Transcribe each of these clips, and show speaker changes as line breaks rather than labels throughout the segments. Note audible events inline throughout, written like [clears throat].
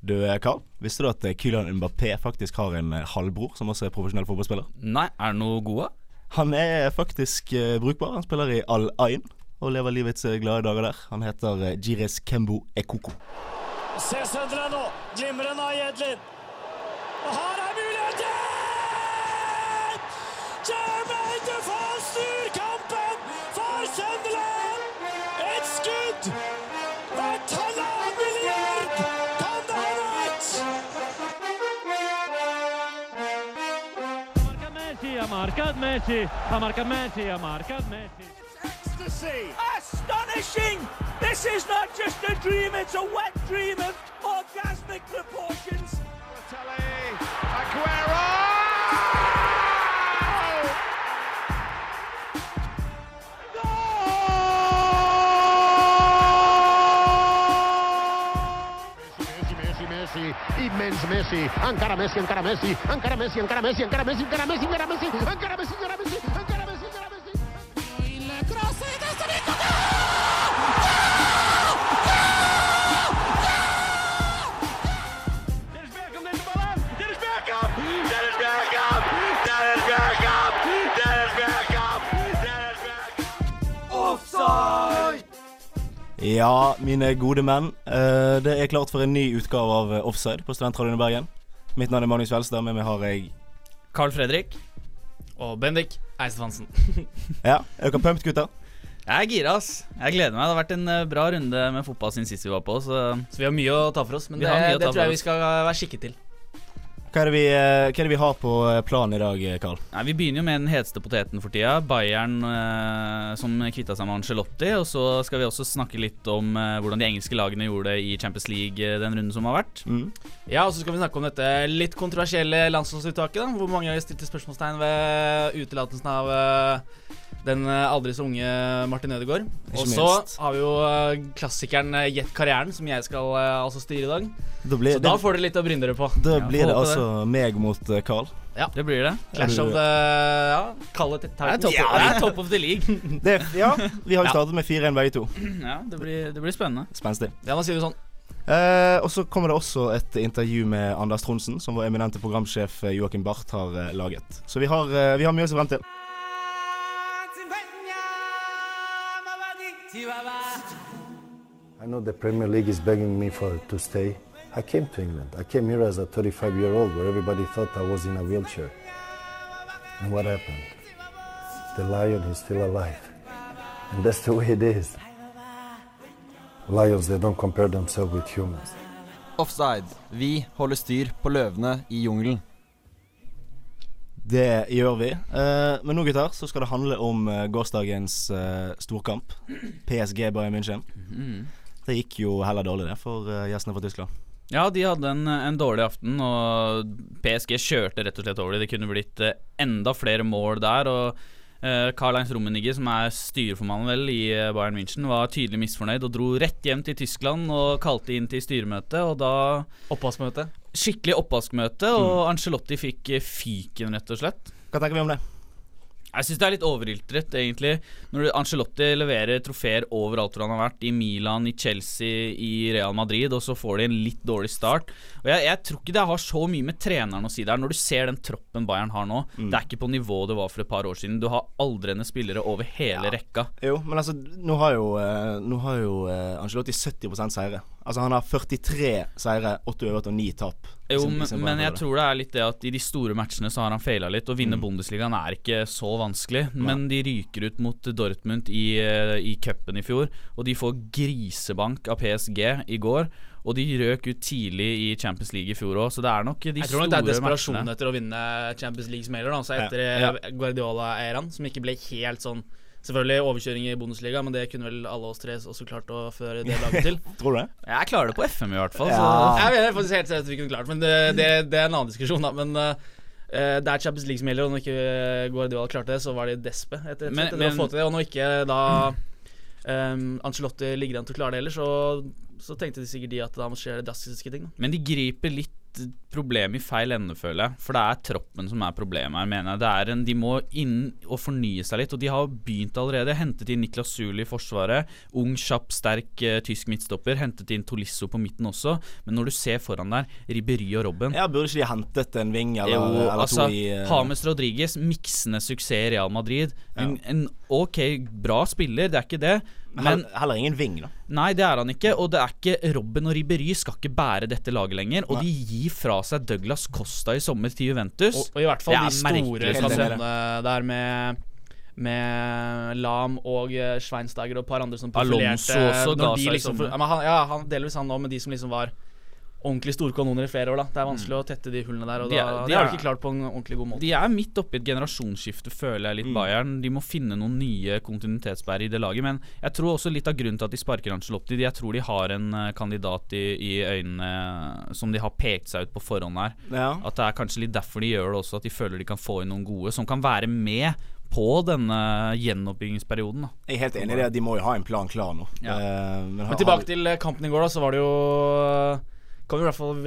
Du, Carl, visste du at eh, Kylian Mbappé faktisk har en eh, halvbror som også er profesjonell fotballspiller?
Nei, er det noe gode?
Han er faktisk uh, brukbar. Han spiller i Al Ain og lever livets eh, glade dager der. Han heter eh, Jires Kembo Ekoko.
Se Søndre nå. Glimrende av Jedlin. Og her er muligheten! Jermaine Defoe snur
marcat Messi, ha marcat Messi, ha marcat Messi.
Ecstasy!
Astonishing! This is not just a dream, it's a wet dream of orgasmic proportions.
Aguero!
Messi, immens Messi, encara Messi, encara Messi, encara Messi, encara Messi, encara Messi, encara Messi, encara Messi, encara Messi, encara Messi, encara Messi,
Ja, mine gode menn. eh, det er klart for en ny utgave av eh, Offside på Studentradioen i Bergen. Mitt navn er Magnus Fjelstad. Med meg har jeg
Carl Fredrik.
Og Bendik Eistefansen. [laughs]
Ja, er dere pumped, gutter?
Jeg er gira, ass. Jeg gleder meg. Det har vært en eh, bra runde med fotball siden sist vi var på, så
Så vi har mye å ta for oss, men det,
å
det tror jeg vi skal være skikket til.
Hva er det vi, eh, hva er det vi har på eh, planen i dag, Karl?
Nei, Vi begynner jo med den heteste poteten for tida. Bayern eh, som kvitta seg med Angelotti. Og så skal vi også snakke litt om eh, hvordan de engelske lagene gjorde det i Champions League eh, den runden som har vært.
Mm.
Ja, og så skal vi snakke om dette litt kontroversielle landslagsuttaket. Hvor mange stilte spørsmålstegn ved utelatelsen av eh, den eh, aldri så unge Martin Ødegaard. Og så har vi jo eh, klassikeren eh, Gjett karrieren, som jeg skal altså styre i dag.
Da blir,
Så da får dere litt å bryne dere på.
da
Ja,
blir det
altså
altså meg mot Carl.
Ja, Det blir det.
Clash of the Ja, kall det
Det
Titans.
top, det er top of the league. [laughs]
Det, ja, vi har jo startet med 4-1 begge to.
ja, det blir, det blir spennende.
Spenstig.
Ja, nå sier vi sånn.
Eh, og så kommer det også et intervju med Anders Tronsen, som vår eminente programsjef Joakim Barth har laget. Så vi har, vi har mye å se frem til.
I know the Premier League is begging me for to stay. I came to England. I came here as a 35 year old where everybody thought I was in a wheelchair. And what happened? The lion is still alive. And that's the way it is. Lions, they don't compare themselves with humans.
Offside. Vi holder styr på løvene i jungelen.
Det gjør vi. Uh, men nå, gutter, så skal det handle om uh, gårsdagens uh, storkamp. PSG Bayern München.
Mm.
Det gikk jo heller dårlig, det, for gjestene fra Tyskland.
Ja, de hadde en, en dårlig aften, og PSG kjørte rett og slett over det. Det kunne blitt enda flere mål der. Og Karl-Heinz Rummenigge, som er styreformannen vel i eh, Bayern München, var tydelig misfornøyd og dro rett hjem til Tyskland og kalte inn til styremøte. Og da
Oppvaskmøte.
skikkelig oppvaskmøte, og Angelotti fikk eh, fyken, rett og slett.
Hva tenker vi om det?
Jeg syns det er litt overiltret, egentlig. Når Angelotti Ancelotti leverer trofeer overalt hvor han har vært. I Milan, i Chelsea, i Real Madrid, og så får de en litt dårlig start. Og Jeg, jeg tror ikke det har så mye med treneren å si der. Når du ser den troppen Bayern har nå, det er ikke på nivået det var for et par år siden. Du har aldrende spillere over hele rekka.
Jo, men altså, nå har jo, eh, nå har jo eh, Angelotti 70% seire. Altså, han har 43 seire, 8 øvrige og 9 tap.
Jo,
i
men, men jeg tror det er litt det at i de store matchene så har han faila litt. Å vinne Bundesligaen er ikke så vanskelig, men de ryker ut mot Dortmund i, eh, i cupen i fjor. Og de får grisebank av PSG i går. Og de røk ut tidlig i Champions League i fjor òg, så det er nok de store matchene.
Jeg tror nok det er desperasjon
matchene.
etter å vinne Champions League som gjelder. da, etter
Ja.
etter
Ja.
eh, Guardiola-æraen, som ikke ble helt sånn Selvfølgelig overkjøring i Bundesliga, men det kunne vel alle oss tre også klart å føre det laget til. [laughs]
Tror du det?
Jeg klarer det på FM i hvert fall.
Ja.
Så.
Jeg mener faktisk helt seriøst at vi kunne klart men det, det, det er en annen diskusjon, da. Men Uh, det er Champions League som gjelder, og når ikke Guardiola klarte det, så var de despe etter,
Men-
etter
men-
å få til det. Og når ikke da um, Ancelotti ligger an til å klare det heller, så, så tenkte de sikkert de at da må skje det drastiske ting. da
Men de griper litt problem i feil ende, føler jeg. For det er troppen som er problemet her, mener jeg. Det en, de må inn og fornye seg litt, og de har begynt allerede. Hentet inn Niklas Zuli i forsvaret. Ung, kjapp, sterk eh, tysk midtstopper. Hentet inn Tolisso på midten også. Men når du ser foran der, Ribberi og Robben
Ja, Burde ikke de hentet en ving eller,
jo,
eller
altså,
to i eh,
James Rodriguez, miksende suksess i Real Madrid. En,
Ja.
en ok, bra spiller, det er ikke det.
Men heller, ingen ving, da.
Nei, det er han ikke. Og det er ikke Robben og Ribery skal ikke bære dette laget lenger. Og
Nei.
de gir fra seg Douglas Costa i sommer til Juventus.
Og, og i hvert fall de store stasjonene der med med Lam og Sveinsteiger Schweinsteiger og et par andre som profilerte
Alonso også ga seg i
liksom,
sommer.
ja, han, ja, han, delvis han òg, men de som liksom var ordentlig store kanoner i flere år. da Det er vanskelig å tette de hullene der, og
de, er, da, de
det har de ikke klart på en ordentlig god måte.
De er midt oppi et generasjonsskifte, føler jeg litt,
Mm.
Bayern. De må finne noen nye kontinuitetsbærere i det laget. Men jeg tror også litt av grunnen til at de sparker Angelotti Jeg tror de har en eh, kandidat i, i øynene eh, som de har pekt seg ut på forhånd her.
Ja.
At det er kanskje litt derfor de gjør det også, at de føler de kan få inn noen gode som kan være med på denne gjenoppbyggingsperioden. Da.
Jeg er helt enig i det. De må jo ha en plan klar nå.
Ja.
Eh, men
Men tilbake til kampen i går, da, så var det jo Kan vi i hvert fall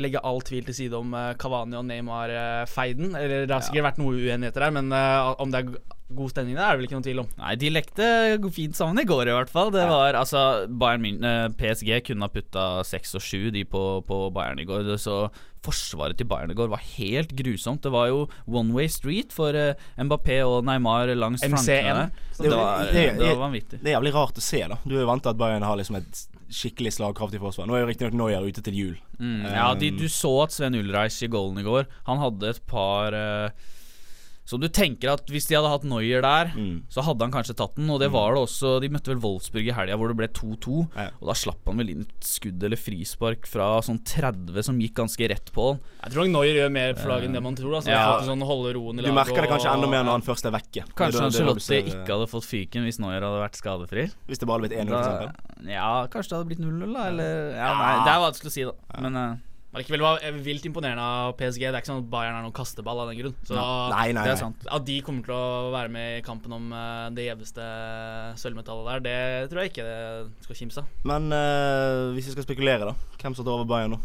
legge all tvil til side om Kavani Cavani og Neymar-feiden. Eller det har sikkert vært noe uenigheter der, men eh, om det er god stemning der, er det vel ikke noen tvil om.
Nei, de lekte fint sammen i går, i hvert fall. Det var altså Bayern München, eh, PSG kunne ha putta seks og sju, de på, på Bayern i går. Så forsvaret til Bayern i går var helt grusomt. Det var jo one way street for eh, Mbappé og Neymar langs flankene.
Det
Det
det-
det var vanvittig.
Det er jævlig rart å se, da. Du er jo vant til at Bayern har liksom et skikkelig slagkraftig forsvar. Nå er jo riktignok Noyer ute til jul.
Mm, ja, de, du så at Sven Ulreich i goalen i går Han hadde et par eh, Så du tenker at hvis de hadde hatt Neuer der,
Mm.
så hadde han kanskje tatt den. Og det var det også De møtte vel Wolfsburg i helga, hvor det ble 2-2.
Ja.
Og da slapp han vel inn et skudd eller frispark fra sånn 30 som gikk ganske rett på han.
Jeg tror nok Neuer gjør mer for laget enn det man tror. Altså,
Ja.
sånn holde roen i laget, Du
merker det kanskje
og-
enda mer når han først er vekke.
Kanskje
ser,
ikke hadde fått fyken hvis Neuer hadde vært skadefri.
Hvis det bare hadde blitt 1-0, for eksempel.
ja, kanskje det hadde blitt 0-0, da. Eller ja, nei, Det er vanskelig å si, da. Men eh,
Allikevel var vilt imponerende av PSG. Det er ikke sånn at Bayern er noen kasteball av den grunn. Så
Nei, nei,
det er sant.
at de kommer til å være med i kampen om eh, det gjeveste sølvmetallet der, det tror jeg ikke det skal kimse av.
Men uh, hvis vi skal spekulere, da. Hvem satt over Bayern nå?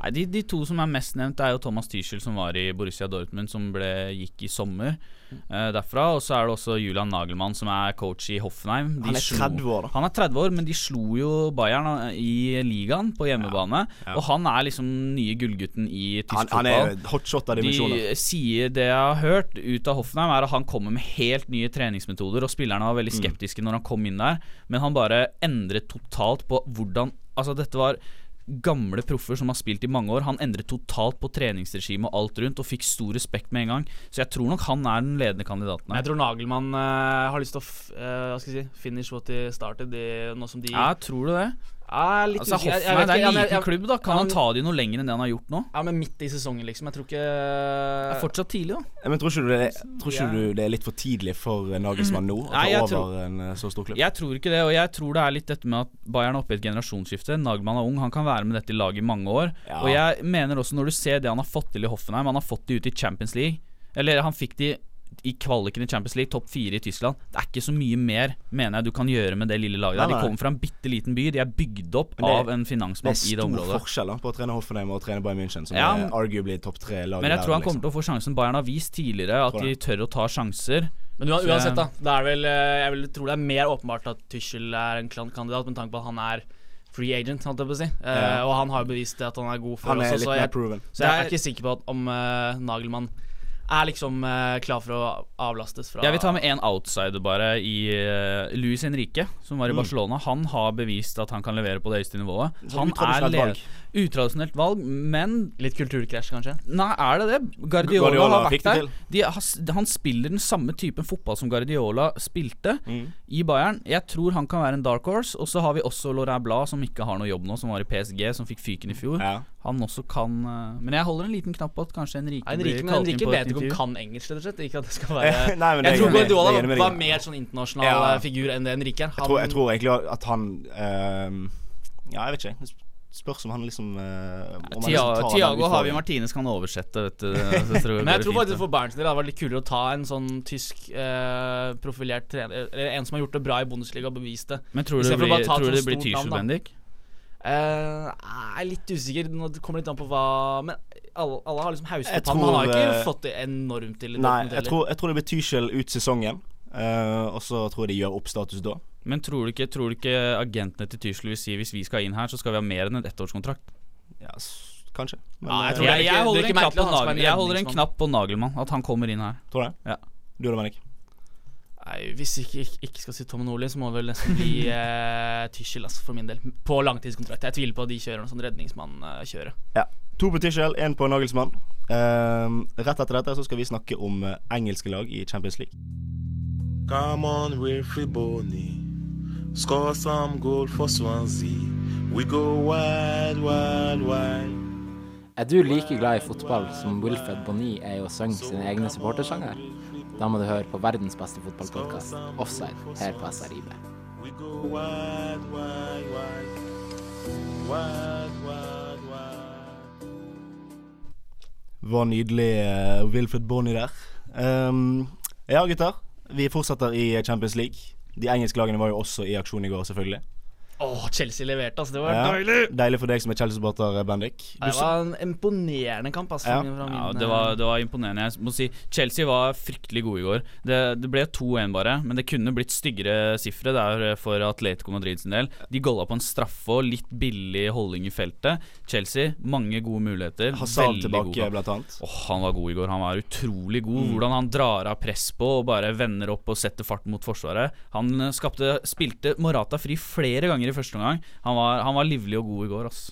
Nei, de, de to som er mest nevnt, er jo Thomas Tyschel, som var i Borussia Dortmund, som ble, gikk i sommer eh, derfra. Og så er det også Julian Nagelmann, som er coach i Hoffenheim. De
Han er 30 år, da.
Han er 30 år, men de slo jo Bayern i ligaen på hjemmebane.
Ja.
Og han er liksom nye gullgutten i tysk
Han, han
fotball.
er hotshot av dimensjoner.
De sier det jeg har hørt ut av Hoffenheim, er at han kommer med helt nye treningsmetoder, og spillerne var
Mm.
veldig skeptiske når han kom inn der, men han bare endret totalt på hvordan Altså, dette var gamle proffer som har spilt i mange år. Han endret totalt på treningsregimet og alt rundt, og fikk stor respekt med en gang. Så jeg tror nok han er den ledende kandidaten her.
jeg tror Nagelmann uh, har lyst til å f Hva skal jeg si finish what he started, nå som de
Ja, tror du det?
Jeg litt
Altså,
usikker. Jeg- jeg
Hoffenheim det er en
jeg-
liten
jeg-
klubb, da. Kan
Ja,
han ta de noe lenger enn det han har gjort nå?
Ja, men midt i sesongen, liksom. Jeg tror ikke
Det er fortsatt tidlig, da.
Ja, Men tror ikke, du det, tror ikke du det er litt for tidlig for Nagelsmann nå å ta
Nei,
over
tror-
en eh, så stor klubb?
Jeg tror ikke det, og jeg tror det er litt dette med at Bayern er oppe i et generasjonsskifte. Nagman er ung, han kan være med dette laget i mange år.
Ja.
Og jeg mener også, når du ser det han har fått til i Hoffenheim Han har fått de ut i Champions League. Eller han fikk de i kvaliken i Champions League, topp fire i Tyskland. Det er ikke så mye mer, mener jeg, du kan gjøre med det lille laget
Nei,
nei. De kommer fra en bitte liten by. De er bygd opp
er,
av en
Det
finansmann
er
i det
stor
området.
forskjell da på å trene Hoffenheim og å trene Bayern München, som
Ja,
er arguably topp tre lag
Men jeg tror han kommer
liksom.
til å få sjansen. Bayern har vist tidligere at de tør å ta sjanser.
Men uansett, da. Det er vel, eh, jeg vil tro det er mer åpenbart at Tuchel er en kandidat, med tanke på at han er free agent, holdt jeg på å si. Eh,
Ja.
og han har jo bevist at han er god for
Han er
også, så jeg, så jeg er
er-
ikke sikker på at om uh, Nagelmann er liksom uh, klar for å avlastes fra
Jeg vil ta med én outsider bare i uh, Luis Henrique, som var i
Mm.
Barcelona. Han har bevist at han kan levere på det høyeste nivået.
Så
Han er
utradisjonelt valg.
Utradisjonelt valg, men
Litt kulturkrasj, kanskje?
Nei, er det det? Guardiola,
Guardiola
har vært der. De, har han spiller den samme typen fotball som Guardiola spilte
Mm.
i Bayern. Jeg tror han kan være en dark horse. Og så har vi også Laurent Blad, som ikke har noe jobb nå, som var i PSG, som fikk fyken i fjor.
Ja.
Han også kan eh, Men jeg holder en liten knapp på at kanskje Henrike
Nei,
blir
Enrique,
kalt inn på et
vet ikke om
han
kan engelsk, rett og slett. Ikke at det skal [laughs] være
Nei, men
Jeg
er
tror Guardiola
det med
var mer sånn internasjonal
Ja.
eh, figur enn det Henrike er.
Jeg tror, jeg tror egentlig at han uh, Ja, jeg vet ikke. Det spørs om han liksom uh, om han
Tia
liksom tar den
Tiago Havi. Martinez kan oversette, vet du. Jeg tror
Men jeg tror faktisk for Bayerns del hadde vært litt kulere å ta en sånn tysk uh, profilert trener Eller en som har gjort det bra i Bundesliga og bevist det.
Men tror du det blir, tror det blir
da.
Bendik?
Eh, jeg er litt usikker. Det kommer litt an på hva Men alle, alle har liksom
hauset
opp han. Har ikke
eh,
fått det enormt til.
Nei, jeg tror, jeg tror det blir Tyskjell ut sesongen. uh, og så tror jeg de gjør opp status da.
Men tror du ikke, tror du ikke agentene til Tyskjell vil si hvis vi skal inn her, så skal vi ha mer enn en ettårskontrakt?
Ja, s- kanskje. Men,
Ja, jeg tror det
Jeg, jeg, holder
det er
en på
en
Nagel, jeg holder en knapp på Nagelmann, at han kommer inn her.
Tror du det?
Ja.
Du og Dominic?
Nei, Hvis jeg ikke, ikke, skal si Tom Nordli, så må det vel nesten bli [laughs] eh, Tyschel, altså, for min del. På langtidskontrakt. Jeg tviler på at de kjører noe sånn redningsmann kjører.
Ja. To på Tuchel, én på Nagelsmann. Uh, rett etter dette så skal vi snakke om eh, engelske lag i Champions League.
Come on, Wilfried Boney. Score some goal for Swansea. We go wild, wild, wild.
Er du like glad i fotball som Wilfred Bonny er i å synge sine egne supportersanger? Da må du høre på verdens beste fotballpodkast, Offside, her på SRIB.
Var nydelig uh, Wilfred Bonny der. Um, ja, gutter. Vi fortsetter i Champions League. De engelske lagene var jo også i aksjon i går, selvfølgelig.
Åh, Chelsea leverte, altså. Det var
Ja,
deilig!
Deilig for deg som er Chelsea-supporter, Bendik. Du
Det var en imponerende kamp, altså.
Ja.
fra min,
Ja, det
eh,
var, det var imponerende. Jeg må si Chelsea var fryktelig gode i går. Det, det ble 2-1 bare, men det kunne blitt styggere sifre der eh, for Atletico Madrid sin del. De golla på en straffe og litt billig holdning i feltet. Chelsea, mange gode muligheter.
Hazard
Veldig
tilbake,
god
blant annet.
Åh, han var god i går. Han var utrolig god.
Mm.
Hvordan han drar av press på og bare vender opp og setter fart mot forsvaret. Han eh, skapte, spilte Morata fri flere ganger i første omgang. Han var, han var livlig og god i går, ass.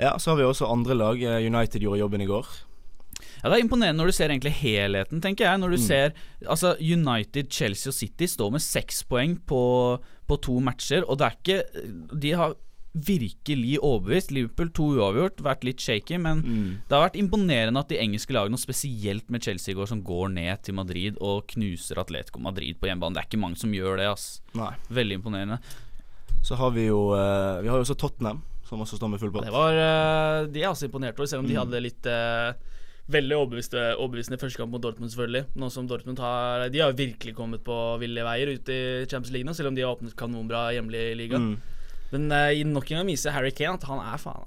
Ja, så har vi også andre lag. Eh, United gjorde jobben i går.
Ja, Det er imponerende når du ser egentlig helheten, tenker jeg. Når du
Mm.
ser Altså United, Chelsea og City står med seks poeng på, på to matcher, og det er ikke De har virkelig overbevist. Liverpool to uavgjort, vært litt shaky, men
Mm.
det har vært imponerende at de engelske lagene, og spesielt med Chelsea i går, som går ned til Madrid og knuser Atletico Madrid på hjemmebane. Det er ikke mange som gjør det, ass.
Nei.
Veldig imponerende.
Så har vi jo eh, Vi har jo også Tottenham, som også står med full pott.
Det var eh, De er også imponert over, selv om de
Mm.
hadde litt eh, Veldig overbevisende første kamp mot Dortmund, selvfølgelig. Nå som Dortmund har De har virkelig kommet på ville veier ut i Champions League nå, selv om de har åpnet kanonbra hjemlig liga.
Mm.
Men uh, nok en gang viser Harry Kane at han er faen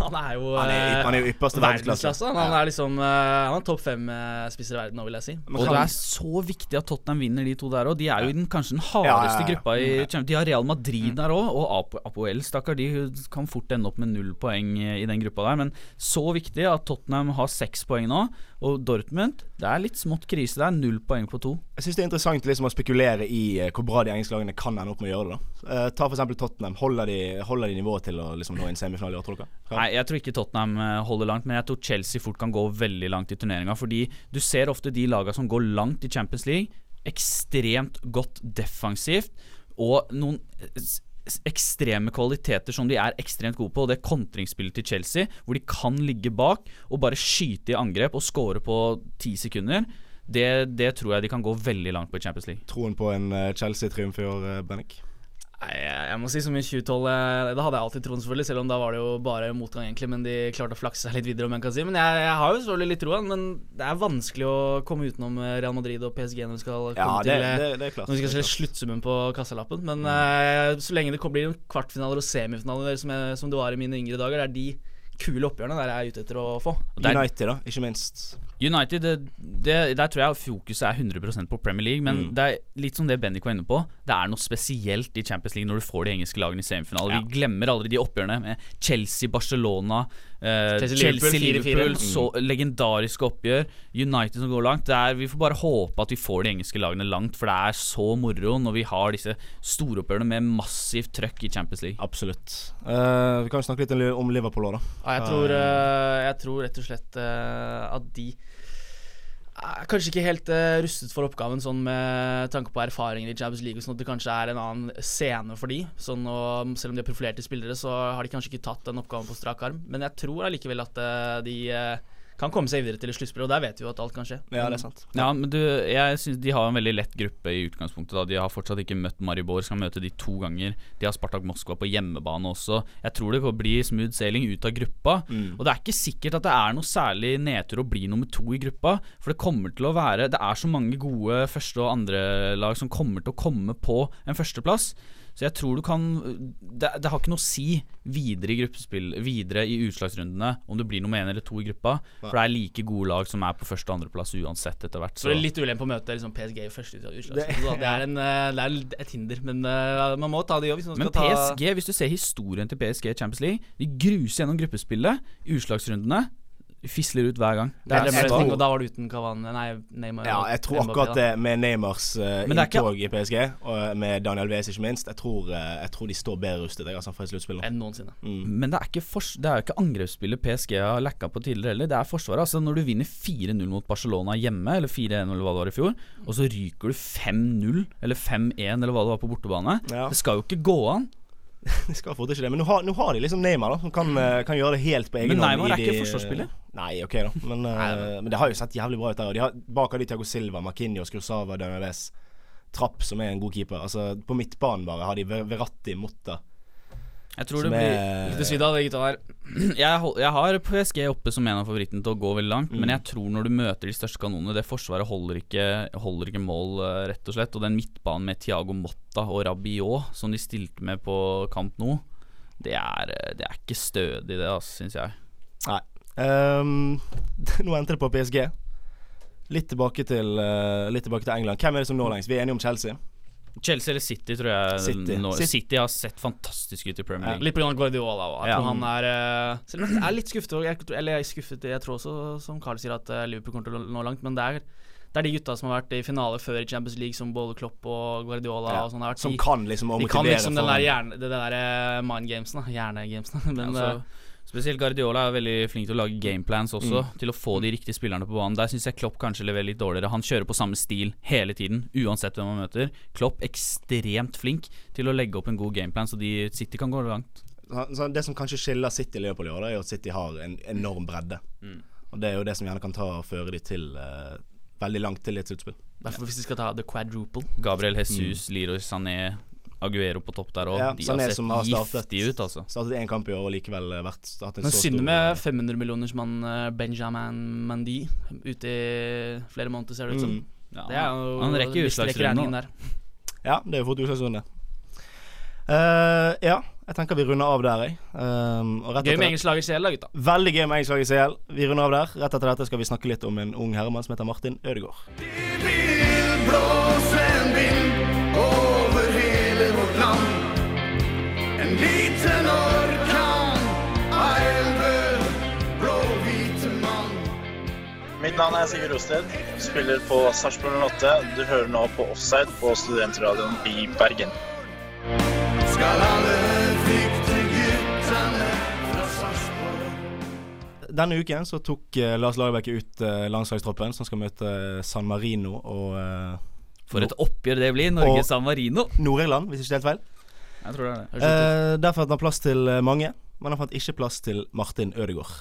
Han er [laughs] jo
Han er
eh,
han er jo ypperste verdensklasse.
Han, ja. er liksom uh, Han er topp fem uh, i verden nå, vil jeg si.
Og det er så viktig at Tottenham vinner de to der òg. De er jo i den kanskje den hardeste
Ja, ja, ja.
gruppa i
Mm.
Champions De har Real Madrid der òg, og Apoel, stakkar. De kan fort ende opp med null poeng i den gruppa der. Men så viktig at Tottenham har seks poeng nå. Og Dortmund, det er litt smått krise. Det er null poeng på to.
Jeg syns det er interessant liksom å spekulere i eh, hvor bra de engelske lagene kan ende opp med å gjøre det. da. uh, ta eksempel Tottenham. Holder de, holder de nivået til å liksom nå en semifinale i år, tror dere?
Nei, jeg tror ikke Tottenham eh, holder langt, men jeg tror Chelsea fort kan gå veldig langt i turneringa. Fordi du ser ofte de lagene som går langt i Champions League, ekstremt godt defensivt, og noen ekstreme kvaliteter som de er ekstremt gode på. Og det kontringsspillet til Chelsea, hvor de kan ligge bak og bare skyte i angrep og score på ti sekunder, det, det tror jeg de kan gå veldig langt på i Champions League.
Troen på en eh, Chelsea-triumf i år, eh, Bennik?
Nei, jeg, må si som i 2012 eh, Da hadde jeg alltid troen, selvfølgelig, selv om da var det jo bare motgang, egentlig. Men de klarte å flakse seg litt videre, om jeg kan si. Men jeg, jeg har jo selvfølgelig litt troen. Men det er vanskelig å komme utenom eh, Real Madrid og PSG når vi skal komme
Ja, det-
til eh,
det- det klart,
Når vi skal se sluttsummen på kassalappen. Men eh, så lenge det blir kvartfinaler og semifinaler som, jeg, som det var i mine yngre dager, det er de kule oppgjørene der jeg er ute etter å få.
United, da, ikke minst.
United, det, det, der tror jeg fokuset er 100% på Premier League. Men
Mm.
det er litt som det Bendik var inne på. Det er noe spesielt i Champions League når du får de engelske lagene i semifinale.
Ja.
Vi glemmer aldri de oppgjørene med Chelsea, Barcelona,
Chelsea-Liverpool,
Chelsea, Liverpool,
4-4. Mm.
så legendariske oppgjør. United som går langt. Det er, vi får bare håpe at vi får de engelske lagene langt, for det er så moro når vi har disse storoppgjørene med massivt trøkk i Champions League.
Absolutt. Uh, vi kan jo snakke litt om Liverpool òg, da.
Ja, jeg, tror, uh, jeg tror rett og slett uh, at de er kanskje ikke helt uh, rustet for oppgaven, sånn med tanke på erfaringer i Champions League. Sånn at det kanskje er en annen scene for de sånn, og Selv om de er profilerte spillere, så har de kanskje ikke tatt den oppgaven på strak arm. Men jeg tror allikevel at uh, de eh, kan komme seg videre til et sluttspill, og der vet vi jo at alt kan skje.
Ja, det men du, jeg synes De har en veldig lett gruppe i utgangspunktet. Da. De har fortsatt ikke møtt Maribor, skal møte de to ganger. De har Spartak Moskva på hjemmebane også. Jeg tror det blir smooth sailing ut av gruppa.
Mm.
Og det er ikke sikkert at det er noe særlig nedtur å bli nummer to i gruppa. For det kommer til å være Det er så mange gode første- og andrelag som kommer til å komme på en førsteplass. Så jeg tror du kan Det, det har ikke noe å si videre i gruppespill Videre i utslagsrundene om det blir nummer én eller to i gruppa. For det er like gode lag som er på første og andreplass uansett etter hvert.
Så det er litt ulempe å møte liksom, PSG i første utslagsrunde. Det, Det er, en, eh, det er et hinder, men uh, man må ta det òg hvis man skal
Men PSG, hvis du ser historien til PSG i Champions League De gruser gjennom gruppespillet. Utslagsrundene fisler ut hver gang.
det.
jeg
er
tror-
og da var det uten Cavani Nei, Neymar.
Ja, jeg tror akkurat det med Neymars uh, inntog i PSG, og med Daniel Wes ikke minst, jeg tror, eh, jeg tror de står bedre rustet jeg, altså, for et sluttspill. nå.
Enn noensinne.
Mm.
Men det er ikke, for, det er jo ikke angrepsspillet PSG har lacka på tidligere heller. Det er forsvaret. Altså Når du vinner 4-0 mot Barcelona hjemme, eller 4-1 eller hva det var i fjor, og så ryker du 5-0 eller 5-1 eller hva det var på bortebane.
Ja.
Det skal jo ikke gå an. [laughs]
De skal få til ikke det, men nå har, nå har de liksom Neymar, da, som kan, eh, kan gjøre det helt på egen hånd.
Men.
Neymar
er ikke forsvarsspiller.
Nei, ok da, men, [laughs] eh, men det har jo sett jævlig bra ut der. Og de har, bak har de Thiago Silva, Marquinhos, Cruzava, Daniel Wes. Trapp, som er en god keeper. Altså, på midtbanen bare har de Veratti, Motta.
Jeg tror
Som
det blir
er-
Litt svidd av de gutta der.
jeg, [clears throat] jeg har PSG oppe som en av favorittene til å gå veldig langt,
Mm.
men jeg tror når du møter de største kanonene Det forsvaret holder ikke, holder ikke mål, eh, rett og slett. Og den midtbanen med Thiago Motta og Rabiot, som de stilte med på kamp nå, det er, eh, det er ikke stødig, det, altså, syns jeg.
Nei. Um, [laughs] nå endte det på PSG. Litt tilbake, til, eh, litt tilbake til England. Hvem er det som når lengst? Vi er enige om Chelsea.
Chelsea eller City, tror jeg.
City.
Nå,
City.
City har sett fantastisk ut i Premier
Ja,
League.
litt pga. Guardiola òg. Jeg
Ja.
tror han er eh, Selv om jeg er litt skuffet jeg, Eller jeg er skuffet Jeg tror også, som Carl sier, at eh, Liverpool kommer til å nå langt, men det er det er de gutta som har vært i finale før i Champions League, som både Klopp og Guardiola
Ja,
og sånn har vært.
som
De-
kan liksom å
De kan
motivere
liksom den der hjerne, det der eh, mind gamesen. Hjernegamesen. [laughs] Men
Altså, spesielt Guardiola er veldig flink til å lage gameplans også,
Mm.
til å få de riktige spillerne på banen. Der syns jeg Klopp kanskje leverer litt dårligere. Han kjører på samme stil hele tiden, uansett hvem han møter. Klopp ekstremt flink til å legge opp en god gameplan, så de City kan gå langt.
Så- så Det som kanskje skiller City og Liverpool i år, er at City har en enorm bredde.
Mm.
Og det er jo det som gjerne kan ta og føre de til uh, veldig langt til et sluttspill.
Derfor hvis de skal ta the quadruple
Gabriel Jesus, Leroy Sané, Aguero på topp der òg.
Ja,
de
Sané
har
sett har startet-
giftige ut, altså.
Startet én kamp i år og likevel eh, vært hatt en
Men
så
synd med 500 millioners mann eh, Benjamin Mandy ute i flere måneder, ser det ut som.
Mm.
Ja,
det er jo
han rekker utslagsrunden
der.
Ja, det er jo fort utslagsrunde. Uh, ja, jeg tenker vi runder av der, jeg. Um, og rett
Gøy med engelsk lag i CL, da, gutta.
Veldig gøy med engelsk lag i CL. Vi runder av der. Rett etter dette skal vi snakke litt om en ung herremann som heter Martin Ødegaard.
blåse en vind
Mitt navn er Sigurd Rosted, spiller på Sarpsborg 8. Du hører nå på Offside på Studentradioen i Bergen.
Skal alle frykte guttene fra Sarpsborg?
Denne uken så tok eh, Lars Lagerbäck ut uh, landslagstroppen som skal møte eh, San Marino og eh,
For et oppgjør det blir. Norge-San Marino.
Nord-Irland, hvis ikke helt feil.
Jeg tror det er det.
Eh, derfor fant han plass til eh, mange, men han fant ikke plass til Martin Ødegaard.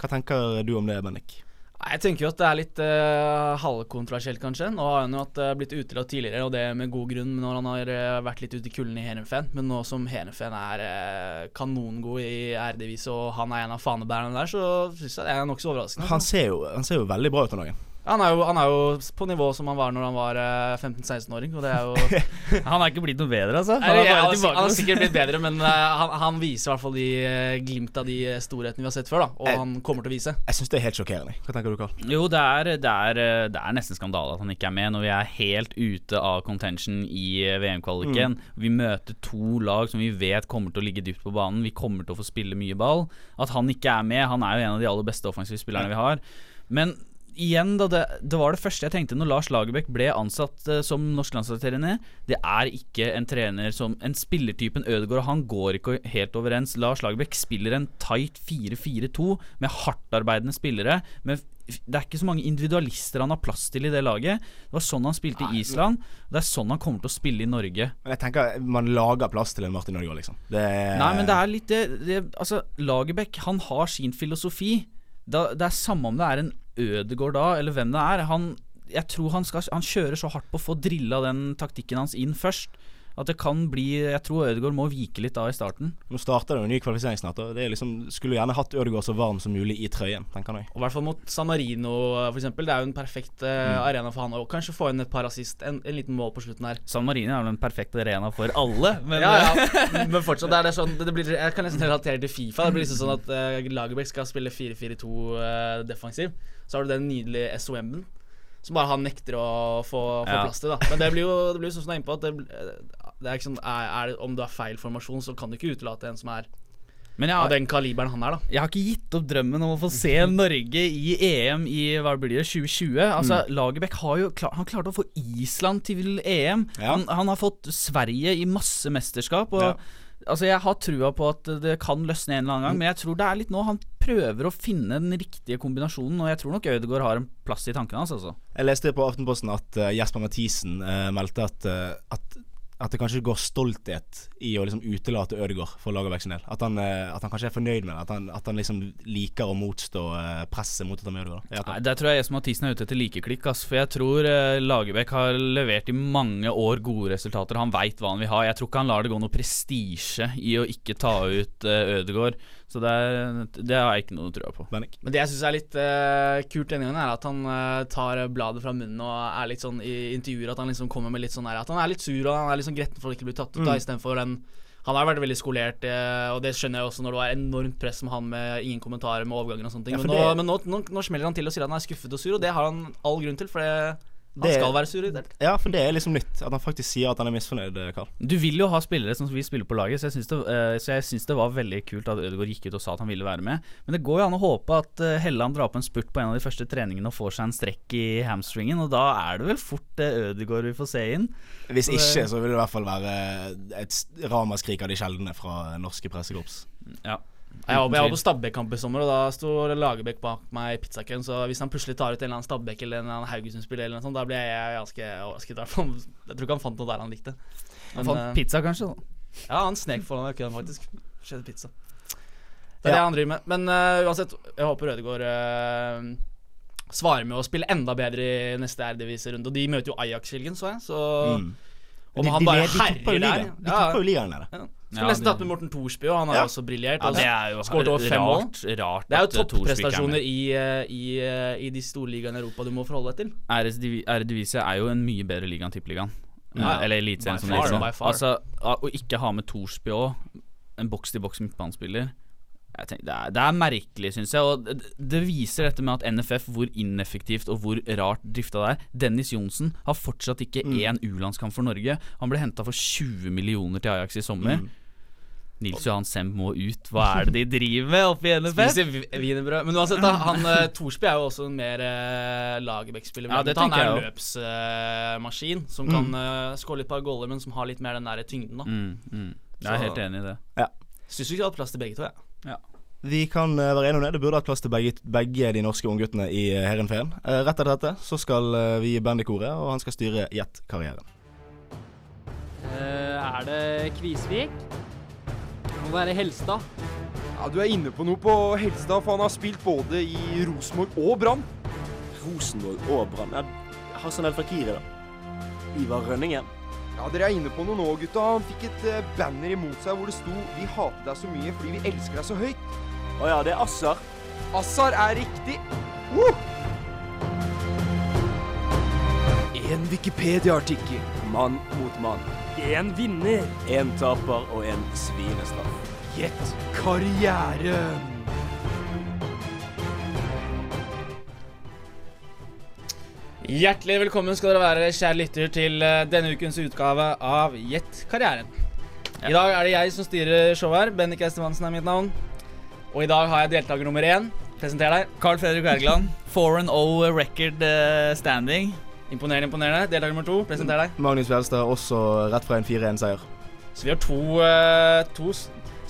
Hva tenker du om det, Bennik?
Jeg tenker jo at det er litt uh, halvkontroversielt, kanskje. Nå har han jo hatt, uh, blitt utelatt tidligere, og det med god grunn, når han har uh, vært litt ute i kulden i Heerenveen. Men nå som Heerenveen er uh, kanongod i RD-vis, og han er en av fanebærerne der, så syns jeg det er nokså overraskende.
Han ser, jo, han ser jo veldig bra ut om dagen.
Han er, jo, han er jo på nivå som han var når han var eh, 15-16-åring, og det er jo [laughs]
Han er ikke blitt noe bedre, altså. Han er
ja,
bare
han,
tilbake
han har sikkert blitt bedre, men eh, han, han viser i hvert fall de eh, glimt av de eh, storhetene vi har sett før, da. Og
Jeg-
han kommer til å vise.
Jeg syns det er helt sjokkerende. Hva tenker du, Karl?
Jo, det er, det, er, eh, det er nesten skandale at han ikke er med når vi er helt ute av contention i eh, VM-kvaliken. Vi møter to lag som vi vet kommer til å ligge dypt på banen. Vi kommer til å få spille mye ball. At han ikke er med Han er jo en av de aller beste offensive spillerne vi har. Men igjen, da det, det var det første jeg tenkte når Lars Lagerbäck ble ansatt uh, som norsk landslagstrener. Det er ikke en trener som En spillertypen Ødegaard Han går ikke helt overens. Lars Lagerbäck spiller en tight 4-4-2 med hardtarbeidende spillere. Med det er ikke så mange individualister han har plass til i det laget. Det var sånn han spilte i Island. Og det er sånn han kommer til å spille i Norge.
Men jeg tenker man lager plass til en Martin Ødegaard, liksom. Det
Nei, men det er litt det, det Altså, Lagerbäck, han har sin filosofi. Da, det er samme om det er en Ødegård da, eller hvem det er. Han, jeg tror han, skal, han kjører så hardt på å få drilla den taktikken hans inn først. At det kan bli Jeg tror Ødegaard må vike litt da i starten.
Nå starter det jo en ny kvalifisering snart. Det er liksom, skulle gjerne hatt Ødegaard så varm som mulig i trøyen, tenker jeg.
Og i hvert fall mot San Marino, for eksempel. Det er jo en perfekt uh,
Mm.
arena for han å kanskje få inn et par assist. En, en liten mål på slutten her.
San Marino er vel en perfekt arena for alle, [laughs] men
ja, ja. [laughs] Men fortsatt er det sånn det blir, Jeg kan nesten relatere til Fifa. Det blir liksom sånn at uh, Lagerbäck skal spille 4-4-2 uh, defensiv. Så har du den nydelige SOM-en. Som bare han nekter å få, få
Ja.
plass til. da Men det blir jo det blir sånn som du er inne på, at det, det er ikke sånn er, er det, Om du har feil formasjon, så kan du ikke utelate en som er
Men jeg
av den kaliberen han er, da.
Jeg har ikke gitt opp drømmen om å få se Norge i EM i hva blir det, 2020. Altså,
Mm.
Lagerbäck har jo klar, han klarte å få Island til EM. Han, han har fått Sverige i masse mesterskap. Og
Ja.
Altså Jeg har trua på at det kan løsne en eller annen gang, men jeg tror det er litt nå han prøver å finne den riktige kombinasjonen. Og jeg tror nok Ødegaard har en plass i tankene hans. Altså.
Jeg leste på Aftenposten at uh, Jesper Mathisen uh, meldte at, uh, at at det kanskje går stolthet i å liksom utelate Ødegaard for Lagerbäck. At han, eh, at han kanskje er fornøyd med det. At han, at han liksom liker å motstå eh, presset mot med Ødegaard. Ja,
Der tror jeg Jesper Mathisen er ute etter likeklikk. Ass, for jeg tror eh, Lagerbäck har levert i mange år gode resultater. Han veit hva han vil ha. Jeg tror ikke han lar det gå noe prestisje i å ikke ta ut Ødegaard. Så det, er, det har jeg ikke noe trua på.
Men det jeg syns er litt uh, kult denne gangen, er at han uh, tar bladet fra munnen og er litt sånn i intervjuer at han liksom kommer med litt sånn her At han er litt sur og han er litt sånn gretten for å ikke bli tatt ut, da
Mm.
istedenfor den han har vært veldig skolert, eh, og det skjønner jeg også når det var enormt press med han med ingen kommentarer med overganger og sånne ting.
Ja,
men nå,
det-
men nå, nå, nå smeller han til og sier at han er skuffet og sur, og det har han all grunn til, for det, han skal være sur. i delt
Ja, for det er liksom nytt. At han faktisk sier at han er misfornøyd, eh, Karl.
Du vil jo ha spillere som vil spille på laget, så jeg syns det, eh, syns det var veldig kult at Ødegaard gikk ut og sa at han ville være med. Men det går jo an å håpe at uh, Helland drar på en spurt på en av de første treningene og får seg en strekk i hamstringen, og da er det vel fort uh, Ødegaard vi får se inn.
Hvis
Så det-
ikke, så vil det i hvert fall være et ramaskrik av de sjeldne fra norske pressekorps.
Ja.
Jeg var, jeg var på Stabæk-kamp i sommer, og da sto Lagerbäck bak meg i pizzakøen. Så hvis han plutselig tar ut en eller annen Stabæk eller en eller annen Haugesund-spiller, eller noe sånt, da blir jeg ganske overrasket. i. Jeg tror ikke han fant noe der han likte.
Han fant
eh,
pizza, kanskje? da
Ja, han snek foran køen, faktisk. Skjedde pizza. Det er
Ja.
det han driver med. Men uh, uansett, jeg håper Rødegård uh, svarer med å spille enda bedre i neste RD-viserunde. Og de møter jo Ajax-Helgen, så jeg. Så
Mm.
Om
De-
han
de
bare
led- de
herjer der.
De topper jo ligaen der.
Ja.
Ja,
Skulle nesten tatt med Morten Thorsby, og han har
Ja.
også briljert.
Ja, det er jo
skåret over fem mål.
rart, rart
Det er jo topprestasjoner i, eh, i, eh, i de store ligaene i Europa du må forholde deg til.
Eredivisie er jo en mye bedre liga enn Tippeligaen.
Ja, ja.
Eller Eliteserien, som det heter. Altså, å ikke ha med Thorsby òg, en boks-til-boks midtbanespiller jeg tenker, det, er, det er merkelig, syns jeg. Og det, det viser dette med at NFF, hvor ineffektivt og hvor rart drifta det er. Dennis Johnsen har fortsatt ikke
Mm.
én U-landskamp for Norge. Han ble henta for 20 millioner til Ajax i sommer.
Mm.
Nils Johan Semb må ut. Hva er det de driver med oppe i NFF?
Spiser wienerbrød. Men uansett, da, han eh, Thorsby er jo også en mer uh, Lagerbäck-spiller.
Ja, det
han er en
løpsmaskin
løpsmaskin som
Mm.
kan uh, skåre et par goller, men som har litt mer den der tyngden. da
Mm, mm. Jeg er
Så-
helt enig i det.
Ja.
Syns du ikke det hadde plass til begge to? Ja.
Ja.
Vi kan eh, være enige om det. Det burde hatt plass til begge, begge de norske ungguttene i uh, Herrenfeen. Eh, rett etter dette så skal eh, vi gi band i koret, og han skal styre Jet-karrieren.
er det Kvisvik? Må være Helstad.
Ja, Du er inne på noe på Helstad, for han har spilt både i Rosenborg og Brann.
Rosenborg og Brann. Ja, Hassan El Fakiri, da. Ivar Rønningen.
Ja, Dere er inne på noe nå, gutta. Han fikk et eh, banner imot seg hvor det sto 'Vi hater deg så mye fordi vi elsker deg så høyt'.
Å ja, det er Assar.
Assar er riktig. Uh!
En Wikipedia-artikkel. Mann mot mann.
En vinner.
En taper og en svinestraff.
Gjett karrieren.
Hjertelig velkommen skal dere være, kjære lytter, til eh, denne ukens utgave av Gjett karrieren. I dag er det jeg som styrer showet her. Bennik Estemansen er mitt navn. Og i dag har jeg deltaker nummer én. Presenter deg.
Carl Fredrik Wergeland. 4-0 record eh, standing.
Imponerende, imponerende. Deltaker nummer to. Presenter deg.
Magnus Fjelstad også rett fra en 4-1-seier.
Så vi har to, uh, to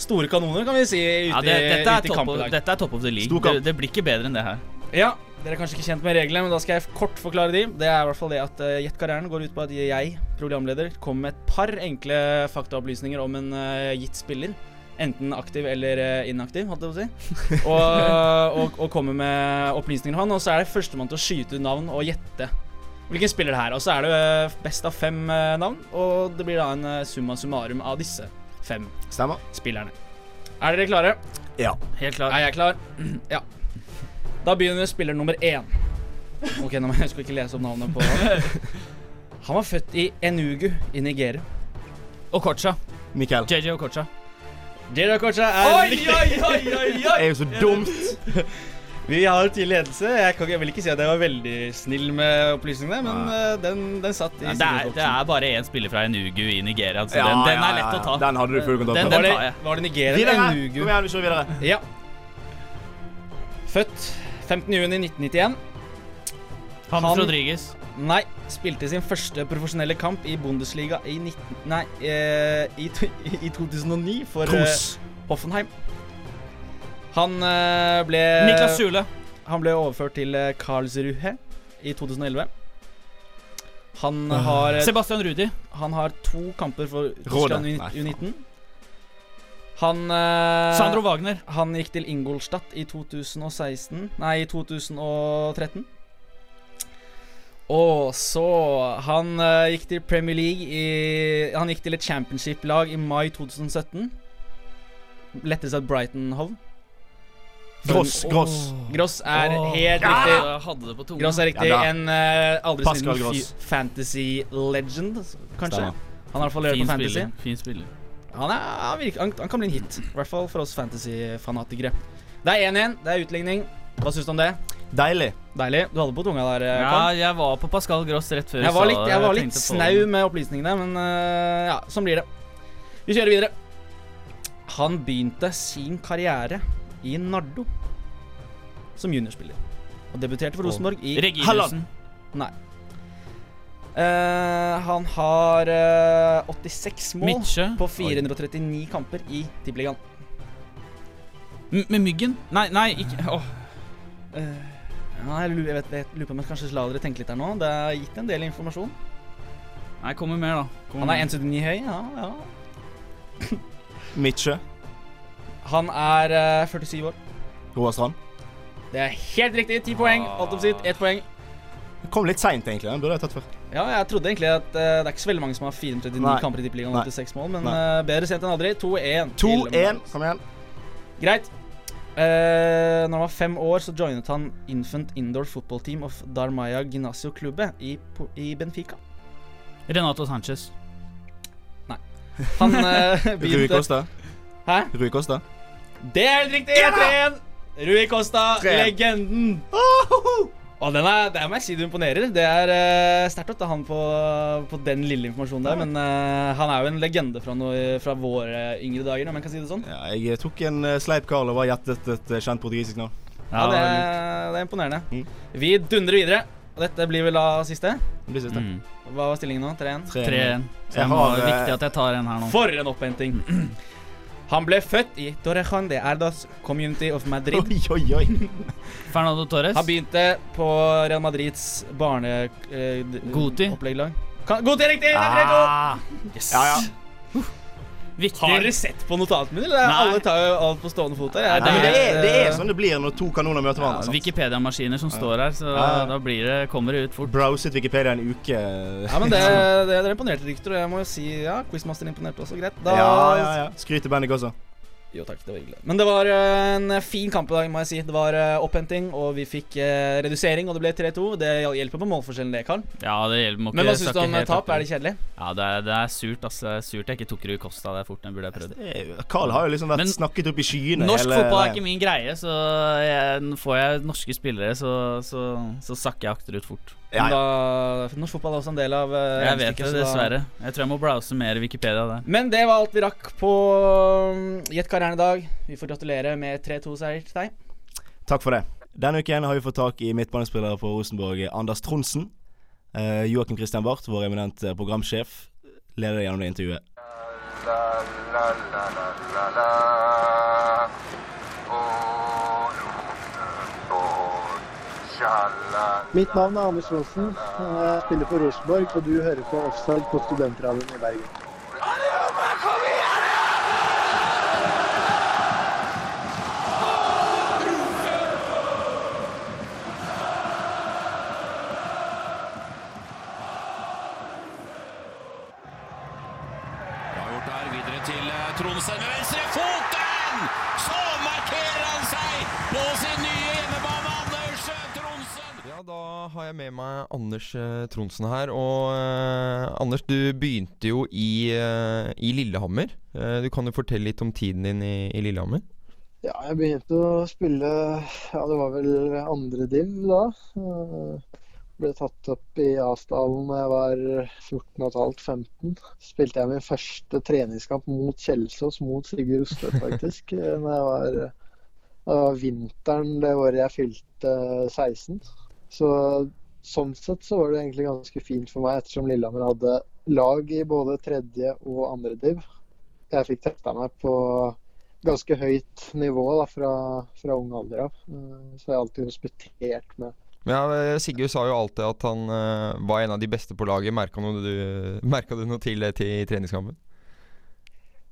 store kanoner, kan vi si, ute,
Ja, det, dette, er
ute i
top
kamp i dag.
dette er top of the league. Det, det blir ikke bedre enn det her.
Ja, dere er kanskje ikke kjent med reglene, men da skal jeg kort forklare de. Det er i hvert fall det at uh, Gjett karrieren går ut på at jeg, programleder, kommer med et par enkle faktaopplysninger om en uh, gitt spiller. Enten aktiv eller eh, inaktiv, holdt jeg på å si. [laughs] Og, og, og kommer med opplysninger om han. Og så er det førstemann til å skyte ut navn og gjette hvilken spiller det her. Og så er det eh, best av fem eh, navn, og det blir da en eh, summa summarum av disse fem
Stemmer.
spillerne. Er dere klare?
Ja.
Helt klar.
Er jeg klar? [clears throat] Ja. Da begynner spiller nummer én. Ok, nå må jeg ikke lese opp navnet på [laughs] Han var født i Enugu i Nigeria.
Okocha.
Mikael.
JJ Okocha.
JJ Okocha er
Oi, oi, oi, oi, oi! [laughs]
Det er jo så dumt. [laughs]
Vi har til ledelse. Jeg, kan, jeg vil ikke si at jeg var veldig snill med opplysningene, men uh, den, den satt i
Ja, det, er, det er bare én spiller fra Enugu i Nigeria, så
Ja,
den, den er lett å ta.
Den hadde du full
Den, den
var,
tar
det,
jeg.
var det Nigeria eller Enugu?
Kom igjen, vi kjører videre.
Ja. Født 15.6.1991.
James Rodriguez.
Nei, spilte sin første profesjonelle kamp i Bundesliga i 19... Nei, eh, i, [laughs] i 2009 for eh, Hoffenheim. Han eh, ble
Niklas Sule.
Han ble overført til eh, Karlsruhe i 2011. Han har eh,
Sebastian Rudi.
Han har to kamper for. Tyskland U-
Nei,
U19. Han
Sandro Wagner.
Han gikk til Ingolstadt i 2016 Nei, i 2013. Og så Han gikk til Premier League i Han gikk til et championship-lag i mai 2017. Lettere sagt Brighton Hove.
Gross, Gross.
Gross er helt riktig.
Jeg hadde det på.
Gross er riktig.
Ja
en uh, aldri
Pascal
siden
Gross.
fantasy legend, kanskje. Han har i hvert fall levert på fantasy.
spiller. Fin spiller.
Han, er, han, virker, han, han kan bli en hit. I hvert fall for oss fantasy-fanatikere. Det er 1-1. Det er utligning. Hva syns du om det?
Deilig.
Deilig. Du hadde på tunga der. eh,
Ja, jeg var på Pascal Gross rett før
jeg var litt, jeg var litt snau med opplysningene, men uh, ja, sånn blir det. Vi kjører videre. Han begynte sin karriere i Nardo som juniorspiller. Og debuterte for Rosenborg i
Halland.
Nei. Uh, han har uh, 86 mål
Mitche.
på 439 kamper i Tippeligaen.
Med Myggen? Nei, nei, ikke Åh.
uh, ja, jeg, lurer, på om jeg kanskje la dere tenke litt her nå. Det er gitt en del informasjon.
Nei, kommer mer, da. Kommer
Han er 1,79 høy. Ja, ja.
Midtsjø.
Han er uh, 47 år.
Roar Strand.
Det er helt riktig. Ti poeng. Alt om sitt, Ett poeng.
Det kom litt seint, egentlig. Den burde jeg tatt før.
Ja, jeg trodde egentlig at uh, det er ikke så veldig mange som har 439
Nei.
kamper i Tippeligaen
Nei.
og 86 mål, men eh, bedre sent enn aldri. 2-1.
2-1. Kom igjen.
Greit. Uh, når han var fem år, så joinet han Infant Indoor Football Team of Darmaya Gymnasio Klubbe i, i Benfica.
Renato Sanchez.
Nei. Han [laughs]
uh,
begynte. Hæ?
Rui Costa.
Det er helt riktig! 3-1. Rui Costa,
3-1.
legenden. Og den er, det må jeg si du imponerer. Det er uh, sterkt å ta han på, på den lille informasjonen der. Men uh, han er jo en legende fra, noe, fra våre yngre dager, om jeg kan si det sånn.
Ja, jeg tok en uh, sleip Carl og var gjettet et uh, kjent portugisisk navn.
Ja, det, er, det er imponerende.
Mm.
Vi dundrer videre. Og dette blir vel da siste?
Det blir siste.
Mm.
Hva var stillingen nå? 3-1?
3-1. Så
Jeg
det
er eh,
viktig at jeg tar en her nå.
For en opphenting. [clears throat] Han ble født i Torrejón de Ardos Community of Madrid.
Oi, oi, oi. [laughs]
Fernando Torres.
Han begynte på Real Madrids barne... eh,
Goti.
Opplegglag. Kan- Goti er riktig! Det er riktig.
Ah, yes.
Ja, ja.
Viktig.
Har dere sett på notatene mine? eller? Alle tar jo alt på stående fot her. Ja,
Nei, men det er, det er sånn det blir når to kanoner møter hverandre. Ja,
Wikipedia-maskiner som står her, så
Ja,
da blir det, kommer det ut fort.
Browset Wikipedia en uke.
Ja, men det, [laughs] det, det er imponerte rykter, og jeg må jo si ja, Quizmaster imponerte også. Greit. Da,
Ja, ja, ja. skryter Bendik også.
Jo takk, det var hyggelig. Men det var eh, en fin kamp i dag, må jeg si. Det var eh, opphenting, og vi fikk eh, redusering, og det ble 3-2. Det hjelper på målforskjellen, det, Karl.
Ja, det hjelper må
Men hva syns du om tap? Er det kjedelig?
Ja, det er, det er surt. Det er Surt jeg ikke tok Rui Costa der fort. Den burde jeg prøvd.
Det Carl har jo liksom vært
Men
snakket opp i skyene
Norsk
hele
fotball er ikke min greie, så jeg, får jeg norske spillere, så, så, så sakker jeg akterut fort.
Ja,
Men
ja.
da, norsk fotball er også en del av uh,
Jeg vet det,
da-
dessverre. Jeg tror jeg må browse mer Wikipedia der.
Men det var alt vi rakk på um, Gjett karrieren i dag. Vi får gratulere med 3-2-seier til deg.
Takk for det. Denne uken har vi fått tak i midtbanespillere på Rosenborg, Anders Tronsen. Uh, Joakim Christian Barth, vår eminent eh, programsjef, leder deg gjennom det intervjuet.
Mitt navn er Anders Johnsen. Jeg spiller for Rosenborg, og du hører på Offside på Studentradioen i Bergen.
Tronsen
her. Og eh, Anders, du begynte jo i, eh, i Lillehammer. Eh, du kan jo fortelle litt om tiden din i, i Lillehammer?
Ja, jeg begynte å spille Ja, det var vel andre div da. Eh, Ble tatt opp i Asdalen da jeg var 14,5-15. Spilte jeg min første treningskamp mot Kjelsås, mot Sigurd Rustvedt faktisk. [laughs] eh, Når jeg var, det var vinteren det året jeg fylte 16. Så sånn sett så var det egentlig ganske fint for meg, ettersom Lillehammer hadde lag i både tredje og andre div. Jeg fikk testa meg på ganske høyt nivå da, fra, fra ung alder av. Eh, Så jeg har alltid hospitert med
Ja, eh, Sigurd sa jo alltid at han eh, var en av de beste på laget. Merka du, du noe til det til treningskampen?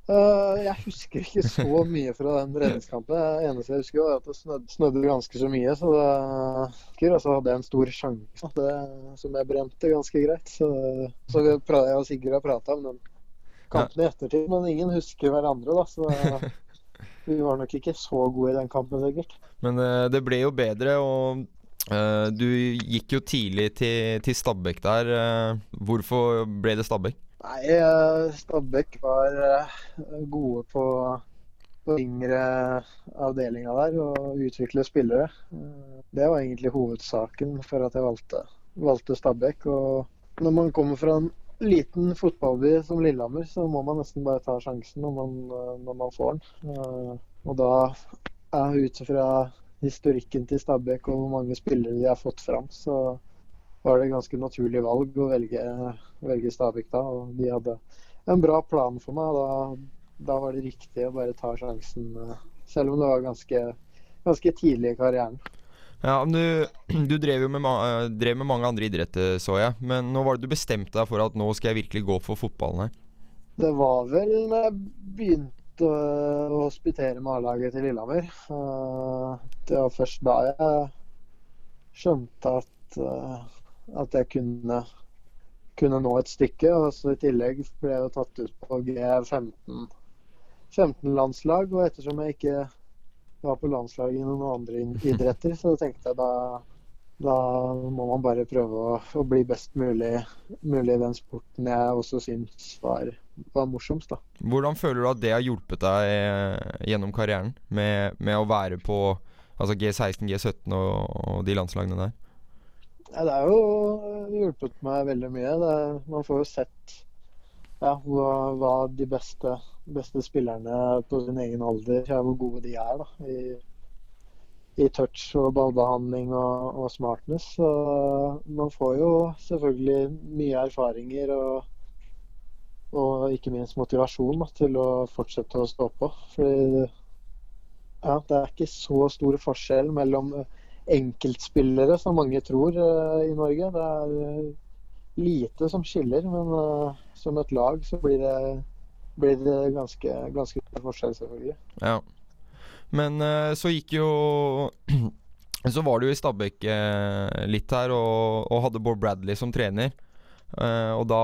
Eh, Jeg husker ikke så mye fra den redningskampen. Det eneste jeg husker, var at det snødde, ganske så mye. Så det og hadde jeg en stor sjanse som jeg brente ganske greit. Så, så jeg og Sigurd har prata om den kampen i ettertid, men ingen husker hverandre, da. Så vi var nok ikke så gode i den kampen, sikkert.
Men uh, det ble jo bedre, og uh, du gikk jo tidlig til, til Stabæk der. Hvorfor ble det Stabæk?
Nei, eh, Stabæk var eh, gode på, på yngre avdelinga der og utvikle spillere. Eh, Det var egentlig hovedsaken for at jeg valgte, valgte Stabæk. Og når man kommer fra en liten fotballby som Lillehammer, så må man nesten bare ta sjansen når man, når man får den. Og da er ut fra historikken til Stabæk og hvor mange spillere de har fått fram, så var det et ganske naturlig valg å velge, velge Stabæk da. Og de hadde en bra plan for meg. Da, da var det riktig å bare ta sjansen, selv om det var ganske, ganske tidlig i karrieren.
Ja, men du, du drev jo med, drev med mange andre idretter, så jeg. Men nå var det du bestemte deg for at nå skal jeg virkelig gå for fotballen her?
Det var vel når jeg begynte å hospitere med A-laget til Lillehammer. Eh, Det var først da jeg skjønte at, eh, at jeg kunne, kunne nå et stykke. Og så I tillegg ble jeg jo tatt ut på G15 15-landslag. Og ettersom jeg ikke var på landslaget i noen andre [laughs] idretter, så tenkte jeg da da må man bare prøve å, å bli best mulig, mulig i den sporten jeg også syns var, var morsomst. da.
Hvordan føler du at det har hjulpet deg eh, gjennom karrieren? Med, med å være på altså G16, G17 og, og de landslagene der?
Ja, det har jo hjulpet meg veldig mye. Det, man får jo sett ja, hva, hva de beste, beste spillerne på sin egen alder, ja, hvor gode de er da, i, i touch og ballbehandling og, og smartness. Så man får jo selvfølgelig mye erfaringer og, og ikke minst motivasjon da, til å fortsette å stå på. Fordi ja, det er ikke så stor forskjell mellom enkeltspillere, som mange tror eh, i Norge. Det er eh, lite som skiller, men eh, som et lag så blir det, blir det ganske, ganske forskjell, selvfølgelig.
Ja. Men så gikk jo [clears throat] Så var du i Stabæk litt her og, og hadde Bård Bradley som trener. Og da,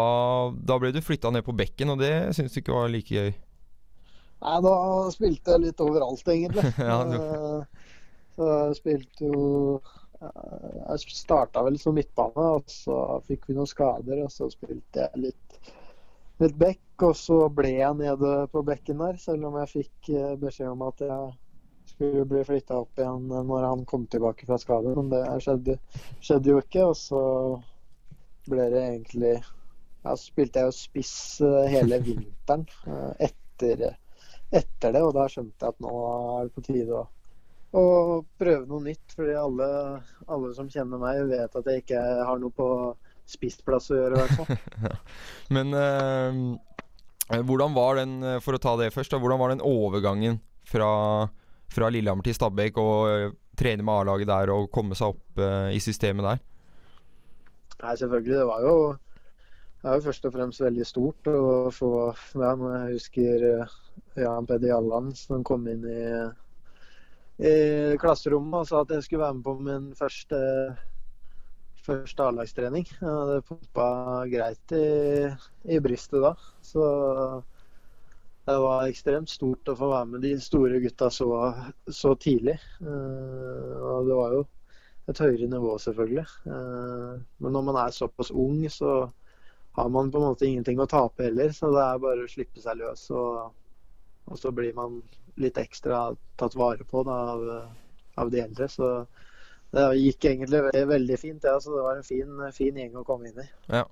da ble du flytta ned på bekken, og det syns du ikke var like gøy?
Nei, da spilte jeg litt overalt, egentlig. [laughs]
Ja, du-
Så jeg spilte jo eh, Jeg starta vel som midtbane, og så fikk vi noen skader. Og så spilte jeg litt, litt back, og så ble jeg nede på bekken der. Selv om jeg fikk eh, beskjed om at jeg skulle bli flytta opp igjen når han kom tilbake fra skade. Men det skjedde, skjedde jo ikke. Og så ble det egentlig Ja, så spilte jeg jo spiss eh, hele vinteren eh, etter, etter det, og da skjønte jeg at nå er det på tide å, å prøve noe nytt. Fordi alle, alle som kjenner meg, vet at jeg ikke har noe på spissplass å gjøre, i hvert fall. [laughs]
Men eh, hvordan var den, for å ta det først, da, hvordan var den overgangen fra, fra Lillehammer til Stabæk og eh, trene med A-laget der og komme seg opp eh, i systemet der?
Nei, selvfølgelig. Det var jo, det er jo først og fremst veldig stort å få ja, Når jeg husker eh, Jan Peder Jalland som kom inn i, i klasserommet og sa at jeg skulle være med på min første, første A-lagstrening. Det pumpa greit i, i brystet da. Så det var ekstremt stort å få være med de store gutta så, så tidlig. Eh, og det var jo et høyere nivå, selvfølgelig. Eh, men når man er såpass ung, så har man på en måte ingenting å tape heller. Så det er bare å slippe seg løs. Og, og så blir man litt ekstra tatt vare på da, av, av de eldre. Så det gikk egentlig ve- veldig fint. Ja, så det var en fin, fin gjeng å komme inn i.
Ja.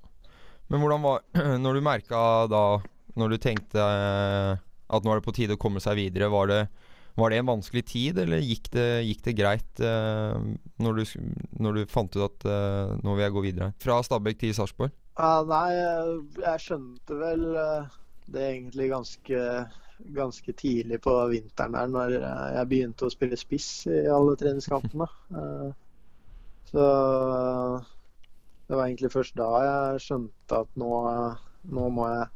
Men hvordan var [clears throat] Når du merka da Når du tenkte eh, at nå er det på tide å komme seg videre, var det, var det en vanskelig tid, eller gikk det, gikk det greit eh, når, du, når du fant ut at eh, nå vil jeg gå videre? Fra Stabæk til Sarpsborg?
Ja, nei, jeg, skjønte vel det det egentlig ganske, ganske tidlig på vinteren der, når eh, jeg begynte å spille spiss i alle treningskampene. [laughs] Eh, Så det var egentlig først da jeg skjønte at nå, nå må jeg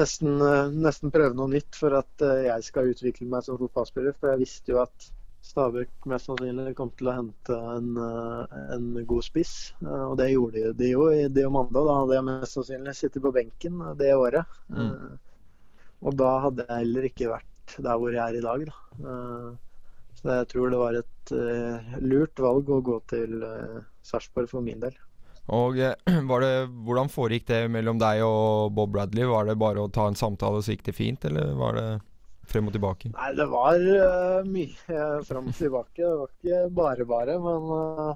nesten, eh, nesten prøve noe nytt for at eh, jeg skal utvikle meg som fotballspiller. For jeg visste jo at Stabæk mest sannsynlig kom til å hente en, eh, en god spiss. Eh, Og det gjorde de- jo i Diomanda. Da hadde jeg mest sannsynlig sittet på benken eh, det året.
Mm.
Eh, Og da hadde jeg heller ikke vært der hvor jeg er i dag. Da. Eh, Så jeg tror det var et eh, lurt valg å gå til uh, Sarpsborg for min del.
Og eh, [clears throat] var det, Hvordan foregikk det mellom deg og Bob Bradley? Var det bare å ta en samtale, og så gikk det fint, eller var det frem og tilbake?
Nei, det var uh, mye frem og tilbake. Det var ikke bare bare, men eh,